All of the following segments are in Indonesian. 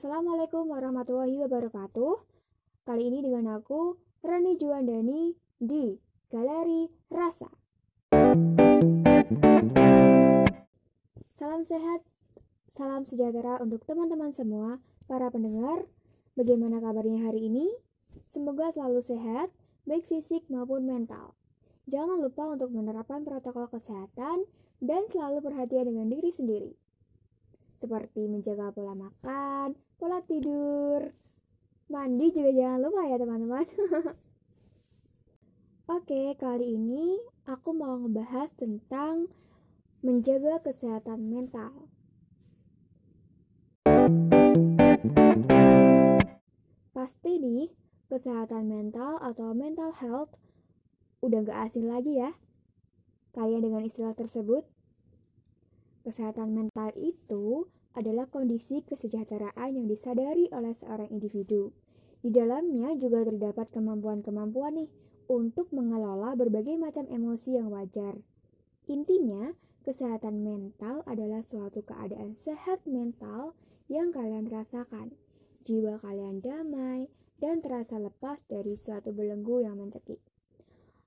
Assalamualaikum warahmatullahi wabarakatuh. Kali ini dengan aku, Rani Juandani di Galeri Rasa. Salam sehat, salam sejahtera untuk teman-teman semua, para pendengar. Bagaimana kabarnya hari ini? Semoga selalu sehat, baik fisik maupun mental. Jangan lupa untuk menerapkan protokol kesehatan dan selalu perhatian dengan diri sendiri seperti menjaga pola makan, pola tidur, mandi juga jangan lupa ya teman-teman. Oke, kali ini aku mau ngebahas tentang menjaga kesehatan mental. Pasti nih, kesehatan mental atau mental health udah gak asing lagi ya. Kalian dengan istilah tersebut Kesehatan mental itu adalah kondisi kesejahteraan yang disadari oleh seorang individu. Di dalamnya juga terdapat kemampuan-kemampuan nih untuk mengelola berbagai macam emosi yang wajar. Intinya, kesehatan mental adalah suatu keadaan sehat mental yang kalian rasakan. Jiwa kalian damai dan terasa lepas dari suatu belenggu yang mencekik.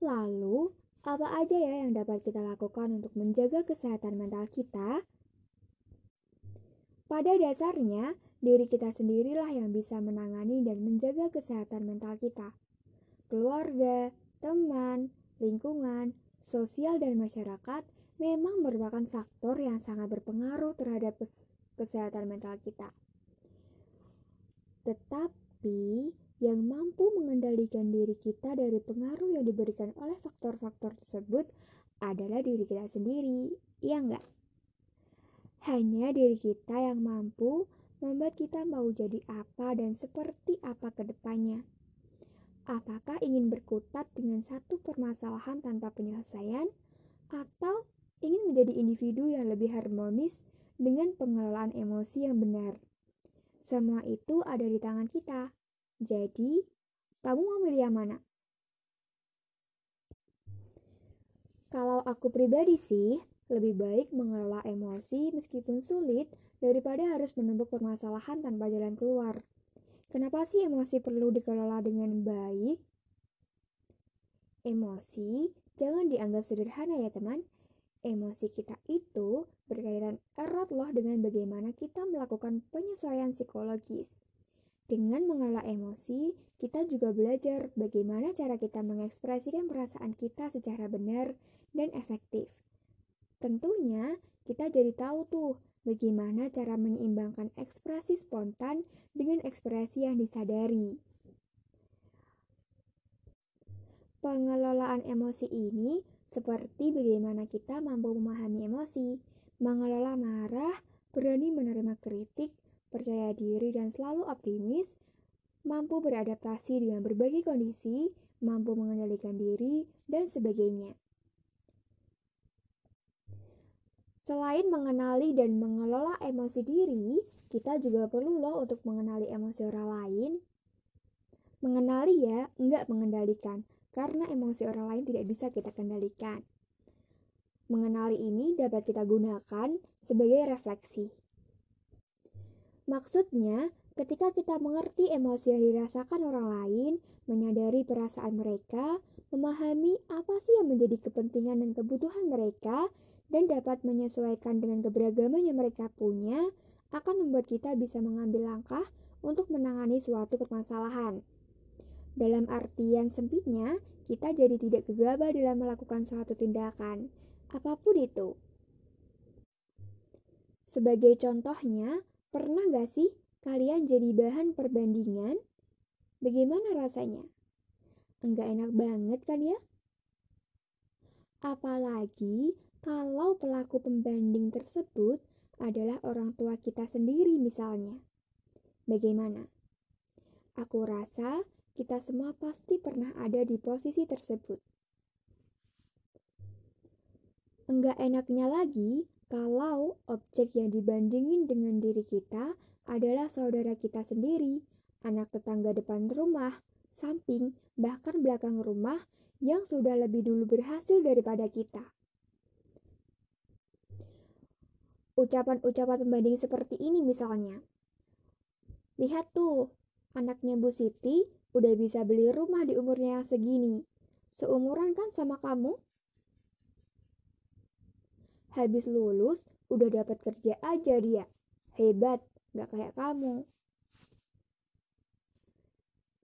Lalu, apa aja ya yang dapat kita lakukan untuk menjaga kesehatan mental kita? Pada dasarnya, diri kita sendirilah yang bisa menangani dan menjaga kesehatan mental kita. Keluarga, teman, lingkungan, sosial, dan masyarakat memang merupakan faktor yang sangat berpengaruh terhadap kesehatan mental kita. Tetapi, yang mampu mengendalikan diri kita dari pengaruh yang diberikan oleh faktor-faktor tersebut adalah diri kita sendiri, iya enggak? Hanya diri kita yang mampu membuat kita mau jadi apa dan seperti apa ke depannya. Apakah ingin berkutat dengan satu permasalahan tanpa penyelesaian, atau ingin menjadi individu yang lebih harmonis dengan pengelolaan emosi yang benar? Semua itu ada di tangan kita. Jadi, kamu mau milih yang mana? Kalau aku pribadi sih, lebih baik mengelola emosi meskipun sulit daripada harus menumpuk permasalahan tanpa jalan keluar. Kenapa sih emosi perlu dikelola dengan baik? Emosi jangan dianggap sederhana ya teman. Emosi kita itu berkaitan erat loh dengan bagaimana kita melakukan penyesuaian psikologis. Dengan mengelola emosi, kita juga belajar bagaimana cara kita mengekspresikan perasaan kita secara benar dan efektif. Tentunya, kita jadi tahu tuh bagaimana cara menyeimbangkan ekspresi spontan dengan ekspresi yang disadari. Pengelolaan emosi ini seperti bagaimana kita mampu memahami emosi, mengelola marah, berani menerima kritik, percaya diri dan selalu optimis, mampu beradaptasi dengan berbagai kondisi, mampu mengendalikan diri, dan sebagainya. Selain mengenali dan mengelola emosi diri, kita juga perlu loh untuk mengenali emosi orang lain. Mengenali ya, enggak mengendalikan, karena emosi orang lain tidak bisa kita kendalikan. Mengenali ini dapat kita gunakan sebagai refleksi. Maksudnya, ketika kita mengerti emosi yang dirasakan orang lain, menyadari perasaan mereka, memahami apa sih yang menjadi kepentingan dan kebutuhan mereka, dan dapat menyesuaikan dengan keberagaman yang mereka punya, akan membuat kita bisa mengambil langkah untuk menangani suatu permasalahan. Dalam artian sempitnya, kita jadi tidak gegabah dalam melakukan suatu tindakan, apa pun itu. Sebagai contohnya, Pernah gak sih kalian jadi bahan perbandingan? Bagaimana rasanya? Enggak enak banget kan ya? Apalagi kalau pelaku pembanding tersebut adalah orang tua kita sendiri misalnya. Bagaimana? Aku rasa kita semua pasti pernah ada di posisi tersebut. Enggak enaknya lagi kalau objek yang dibandingin dengan diri kita adalah saudara kita sendiri, anak tetangga depan rumah, samping, bahkan belakang rumah yang sudah lebih dulu berhasil daripada kita. Ucapan-ucapan pembanding seperti ini misalnya. Lihat tuh, anaknya Bu Siti udah bisa beli rumah di umurnya yang segini. Seumuran kan sama kamu? Habis lulus, udah dapat kerja aja dia. Hebat, gak kayak kamu.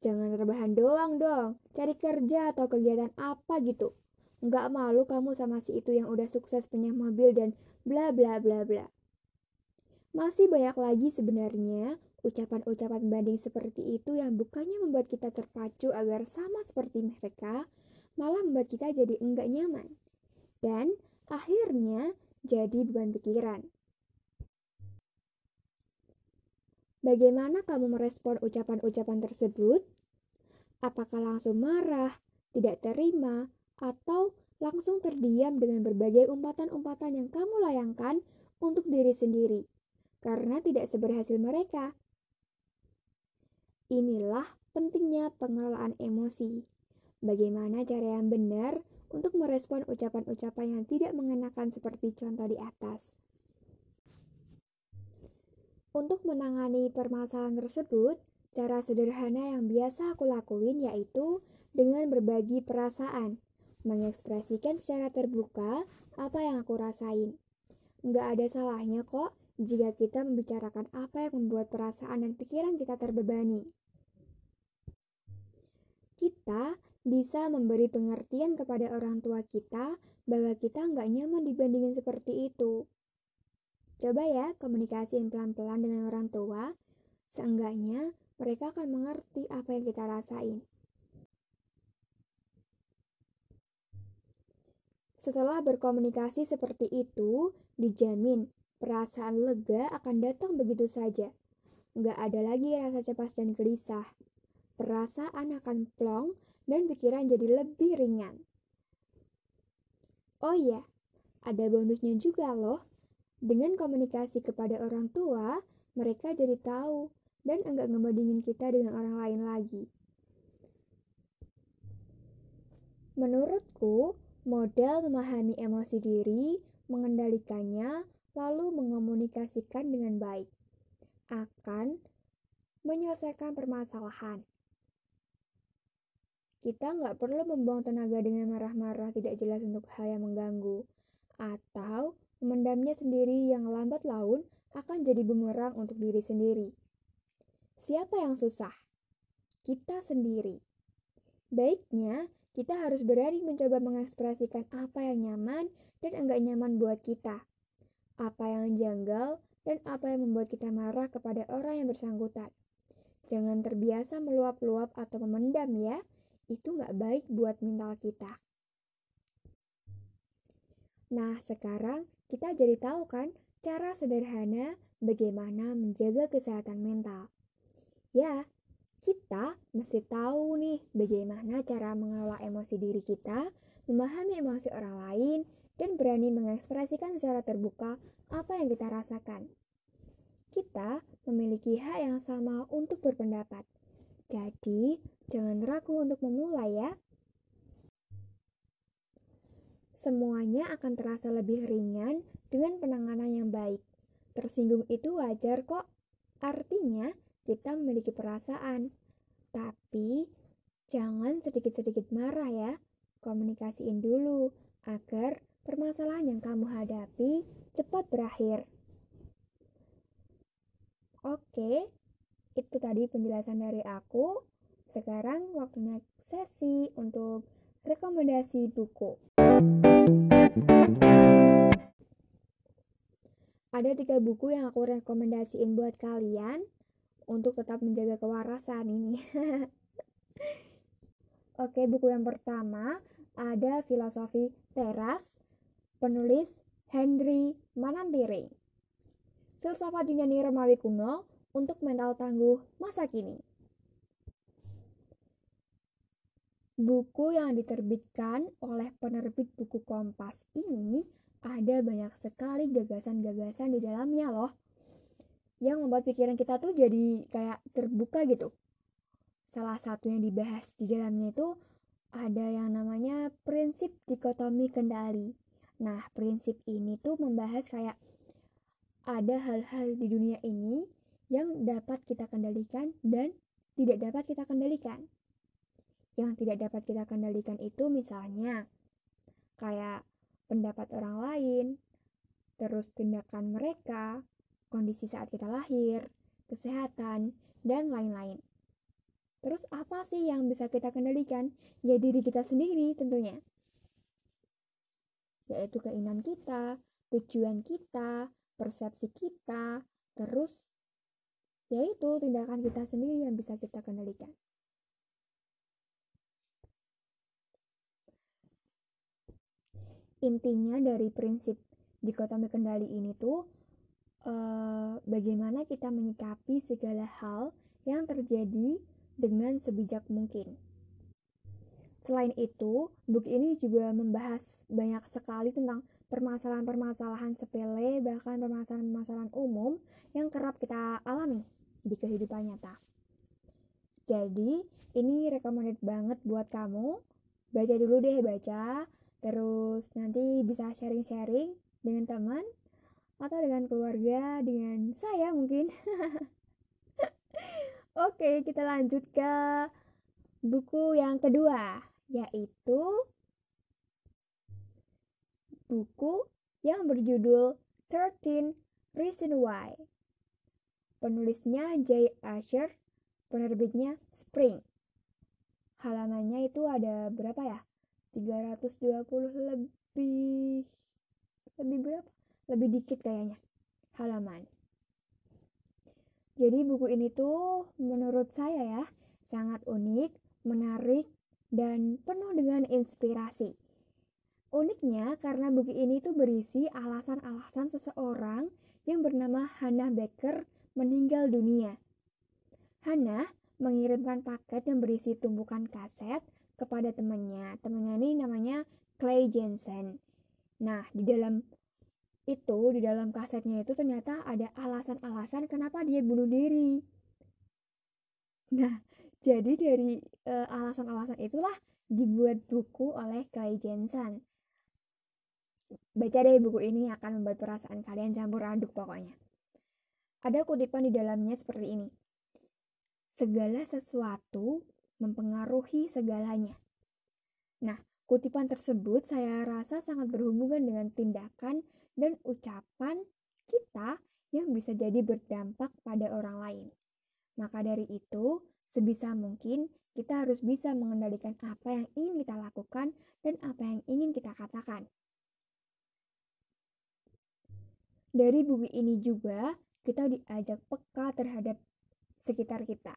Jangan rebahan doang dong, cari kerja atau kegiatan apa gitu. Nggak malu kamu sama si itu yang udah sukses punya mobil dan bla bla bla bla. Masih banyak lagi sebenarnya ucapan-ucapan banding seperti itu yang bukannya membuat kita terpacu agar sama seperti mereka, malah membuat kita jadi enggak nyaman. Dan akhirnya jadi beban pikiran. Bagaimana kamu merespon ucapan-ucapan tersebut? Apakah langsung marah, tidak terima, atau langsung terdiam dengan berbagai umpatan-umpatan yang kamu layangkan untuk diri sendiri karena tidak seberhasil mereka? Inilah pentingnya pengelolaan emosi. Bagaimana cara yang benar untuk merespon ucapan-ucapan yang tidak mengenakan seperti contoh di atas. Untuk menangani permasalahan tersebut, cara sederhana yang biasa aku lakuin yaitu dengan berbagi perasaan, mengekspresikan secara terbuka apa yang aku rasain. Nggak ada salahnya kok jika kita membicarakan apa yang membuat perasaan dan pikiran kita terbebani. Kita bisa memberi pengertian kepada orang tua kita bahwa kita nggak nyaman dibandingin seperti itu. Coba ya komunikasiin pelan-pelan dengan orang tua, seenggaknya mereka akan mengerti apa yang kita rasain. Setelah berkomunikasi seperti itu, dijamin perasaan lega akan datang begitu saja. Nggak ada lagi rasa cemas dan gelisah. Perasaan akan plong dan pikiran jadi lebih ringan. Oh iya, ada bonusnya juga loh. Dengan komunikasi kepada orang tua, mereka jadi tahu dan enggak ngebandingin kita dengan orang lain lagi. Menurutku, model memahami emosi diri, mengendalikannya, lalu mengomunikasikan dengan baik akan menyelesaikan permasalahan. Kita nggak perlu membuang tenaga dengan marah-marah tidak jelas untuk hal yang mengganggu, atau Memendamnya sendiri yang lambat laun akan jadi bumerang untuk diri sendiri. Siapa yang susah? Kita sendiri. Baiknya, kita harus berani mencoba mengekspresikan apa yang nyaman dan enggak nyaman buat kita. Apa yang janggal dan apa yang membuat kita marah kepada orang yang bersangkutan. Jangan terbiasa meluap-luap atau memendam ya. Itu nggak baik buat mental kita. Nah, sekarang kita jadi tahu kan cara sederhana bagaimana menjaga kesehatan mental. Ya, kita mesti tahu nih bagaimana cara mengelola emosi diri kita, memahami emosi orang lain, dan berani mengekspresikan secara terbuka apa yang kita rasakan. Kita memiliki hak yang sama untuk berpendapat. Jadi, jangan ragu untuk memulai ya. Semuanya akan terasa lebih ringan dengan penanganan yang baik. Tersinggung itu wajar kok. Artinya, kita memiliki perasaan. Tapi, jangan sedikit-sedikit marah ya. Komunikasiin dulu agar permasalahan yang kamu hadapi cepat berakhir. Oke, itu tadi penjelasan dari aku. Sekarang waktunya sesi untuk rekomendasi buku. Ada tiga buku yang aku rekomendasiin buat kalian untuk tetap menjaga kewarasan ini. Oke, buku yang pertama ada Filosofi Teras, penulis Henry Manampiring. Filsafat Yunani Romawi kuno untuk mental tangguh masa kini. Buku yang diterbitkan oleh penerbit buku Kompas ini ada banyak sekali gagasan-gagasan di dalamnya loh yang membuat pikiran kita tuh jadi kayak terbuka gitu. Salah satu yang dibahas di dalamnya itu ada yang namanya prinsip dikotomi kendali. Nah, prinsip ini tuh membahas kayak ada hal-hal di dunia ini yang dapat kita kendalikan dan tidak dapat kita kendalikan. Yang tidak dapat kita kendalikan itu misalnya kayak pendapat orang lain, terus tindakan mereka, kondisi saat kita lahir, kesehatan, dan lain-lain. Terus apa sih yang bisa kita kendalikan? Ya diri kita sendiri tentunya. Yaitu keinginan kita, tujuan kita, persepsi kita, terus yaitu tindakan kita sendiri yang bisa kita kendalikan. Intinya dari prinsip dikotomi kendali ini tuh eh, bagaimana kita menyikapi segala hal yang terjadi dengan sebijak mungkin. Selain itu, buku ini juga membahas banyak sekali tentang permasalahan-permasalahan sepele, bahkan permasalahan-permasalahan umum yang kerap kita alami di kehidupan nyata. Jadi, ini recommended banget buat kamu. Baca dulu deh, baca. Terus nanti bisa sharing-sharing dengan teman atau dengan keluarga, dengan saya mungkin. Oke, kita lanjut ke buku yang kedua, yaitu buku yang berjudul 13 Reason Why. Penulisnya Jay Asher, penerbitnya Spring. Halamannya itu ada berapa ya? 320 lebih lebih berapa? Lebih dikit kayaknya halaman. Jadi buku ini tuh menurut saya ya sangat unik, menarik, dan penuh dengan inspirasi. Uniknya karena buku ini tuh berisi alasan-alasan seseorang yang bernama Hannah Baker meninggal dunia. Hannah mengirimkan paket yang berisi tumpukan kaset kepada temannya. Temannya ini namanya Clay Jensen. Nah, di dalam itu di dalam kasetnya itu ternyata ada alasan-alasan kenapa dia bunuh diri. Nah, jadi dari eh, alasan-alasan itulah dibuat buku oleh Clay Jensen. Baca deh buku ini akan membuat perasaan kalian campur aduk pokoknya. Ada kutipan di dalamnya seperti ini. Segala sesuatu mempengaruhi segalanya. Nah, kutipan tersebut saya rasa sangat berhubungan dengan tindakan dan ucapan kita yang bisa jadi berdampak pada orang lain. Maka dari itu, sebisa mungkin kita harus bisa mengendalikan apa yang ingin kita lakukan dan apa yang ingin kita katakan. Dari buku ini juga kita diajak peka terhadap sekitar kita.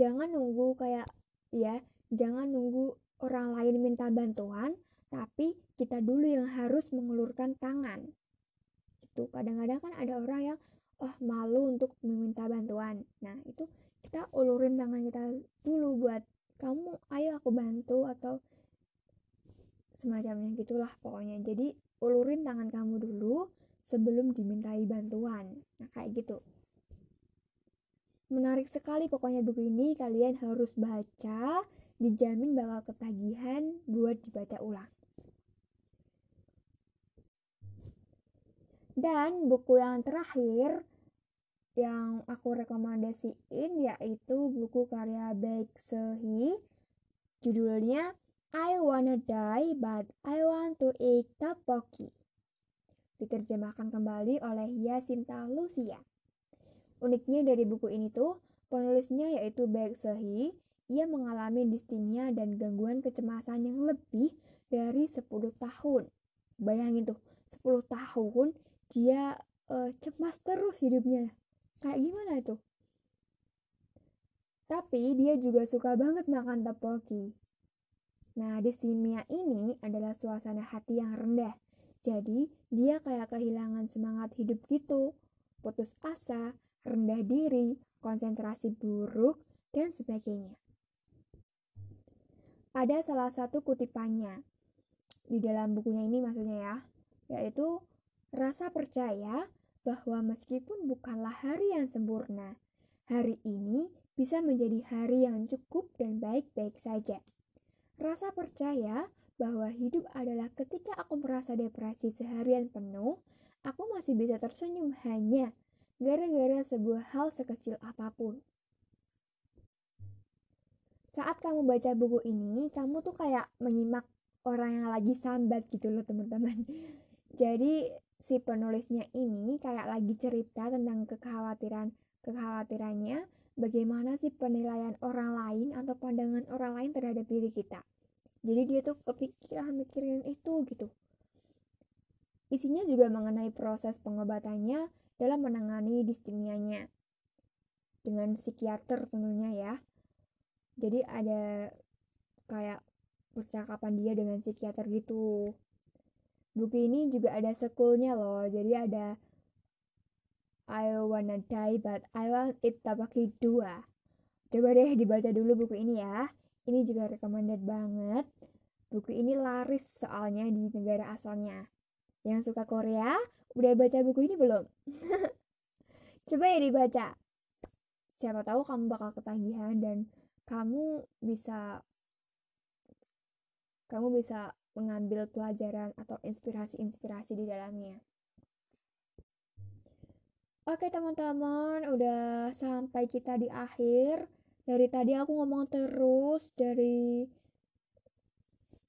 Jangan nunggu kayak ya, jangan nunggu orang lain minta bantuan, tapi kita dulu yang harus mengulurkan tangan. Itu kadang-kadang kan ada orang yang oh malu untuk meminta bantuan. Nah, itu kita ulurin tangan kita dulu buat kamu ayo aku bantu atau semacamnya gitulah pokoknya. Jadi ulurin tangan kamu dulu sebelum dimintai bantuan. Nah, kayak gitu. Menarik sekali pokoknya buku ini kalian harus baca, dijamin bakal ketagihan buat dibaca ulang. Dan buku yang terakhir yang aku rekomendasiin yaitu buku karya Baek Sehi judulnya I Wanna Die But I Want to Eat Tteokbokki diterjemahkan kembali oleh Yasinta Lucia. Uniknya dari buku ini tuh, penulisnya yaitu Baek Sehi, ia mengalami distimia dan gangguan kecemasan yang lebih dari 10 tahun. Bayangin tuh, 10 tahun dia uh, cemas terus hidupnya kayak gimana itu tapi dia juga suka banget makan tteokbokki nah distimia ini adalah suasana hati yang rendah jadi dia kayak kehilangan semangat hidup gitu. Putus asa rendah diri konsentrasi buruk dan sebagainya. Ada salah satu kutipannya. Di dalam bukunya ini maksudnya ya. Yaitu Rasa percaya bahwa meskipun bukanlah hari yang sempurna, hari ini bisa menjadi hari yang cukup dan baik-baik saja. Rasa percaya bahwa hidup adalah ketika aku merasa depresi seharian penuh, aku masih bisa tersenyum hanya gara-gara sebuah hal sekecil apa pun. Saat kamu baca buku ini, kamu tuh kayak menyimak orang yang lagi sambat gitu loh teman-teman. Jadi si penulisnya ini kayak lagi cerita tentang kekhawatiran kekhawatirannya bagaimana sih penilaian orang lain atau pandangan orang lain terhadap diri kita. Jadi dia tuh kepikiran mikirin itu gitu. Isinya juga mengenai proses pengobatannya dalam menangani distimianya dengan psikiater tentunya ya. Jadi ada kayak percakapan dia dengan psikiater gitu. Buku ini juga ada sekulnya loh. Jadi ada I wanna die but I want it tabaki 2. Coba deh dibaca dulu buku ini ya. Ini juga recommended banget. Buku ini laris soalnya di negara asalnya. Yang suka Korea, udah baca buku ini belum? Coba ya dibaca. Siapa tahu kamu bakal ketagihan dan kamu bisa kamu bisa mengambil pelajaran atau inspirasi-inspirasi di dalamnya. Oke teman-teman, udah sampai kita di akhir. Dari tadi aku ngomong terus dari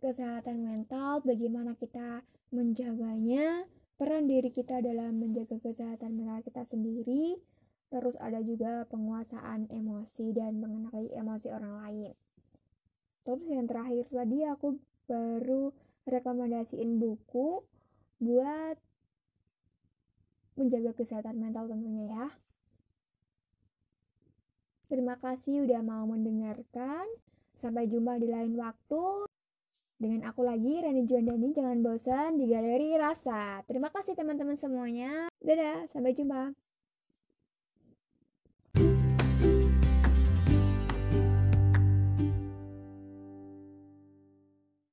kesehatan mental, bagaimana kita menjaganya, peran diri kita dalam menjaga kesehatan mental kita sendiri, terus ada juga penguasaan emosi dan mengenali emosi orang lain. Terus yang terakhir tadi aku baru rekomendasiin buku buat menjaga kesehatan mental tentunya ya. Terima kasih udah mau mendengarkan. Sampai jumpa di lain waktu. Dengan aku lagi, Rani Juandani. Jangan bosan di Galeri Rasa. Terima kasih teman-teman semuanya. Dadah, sampai jumpa.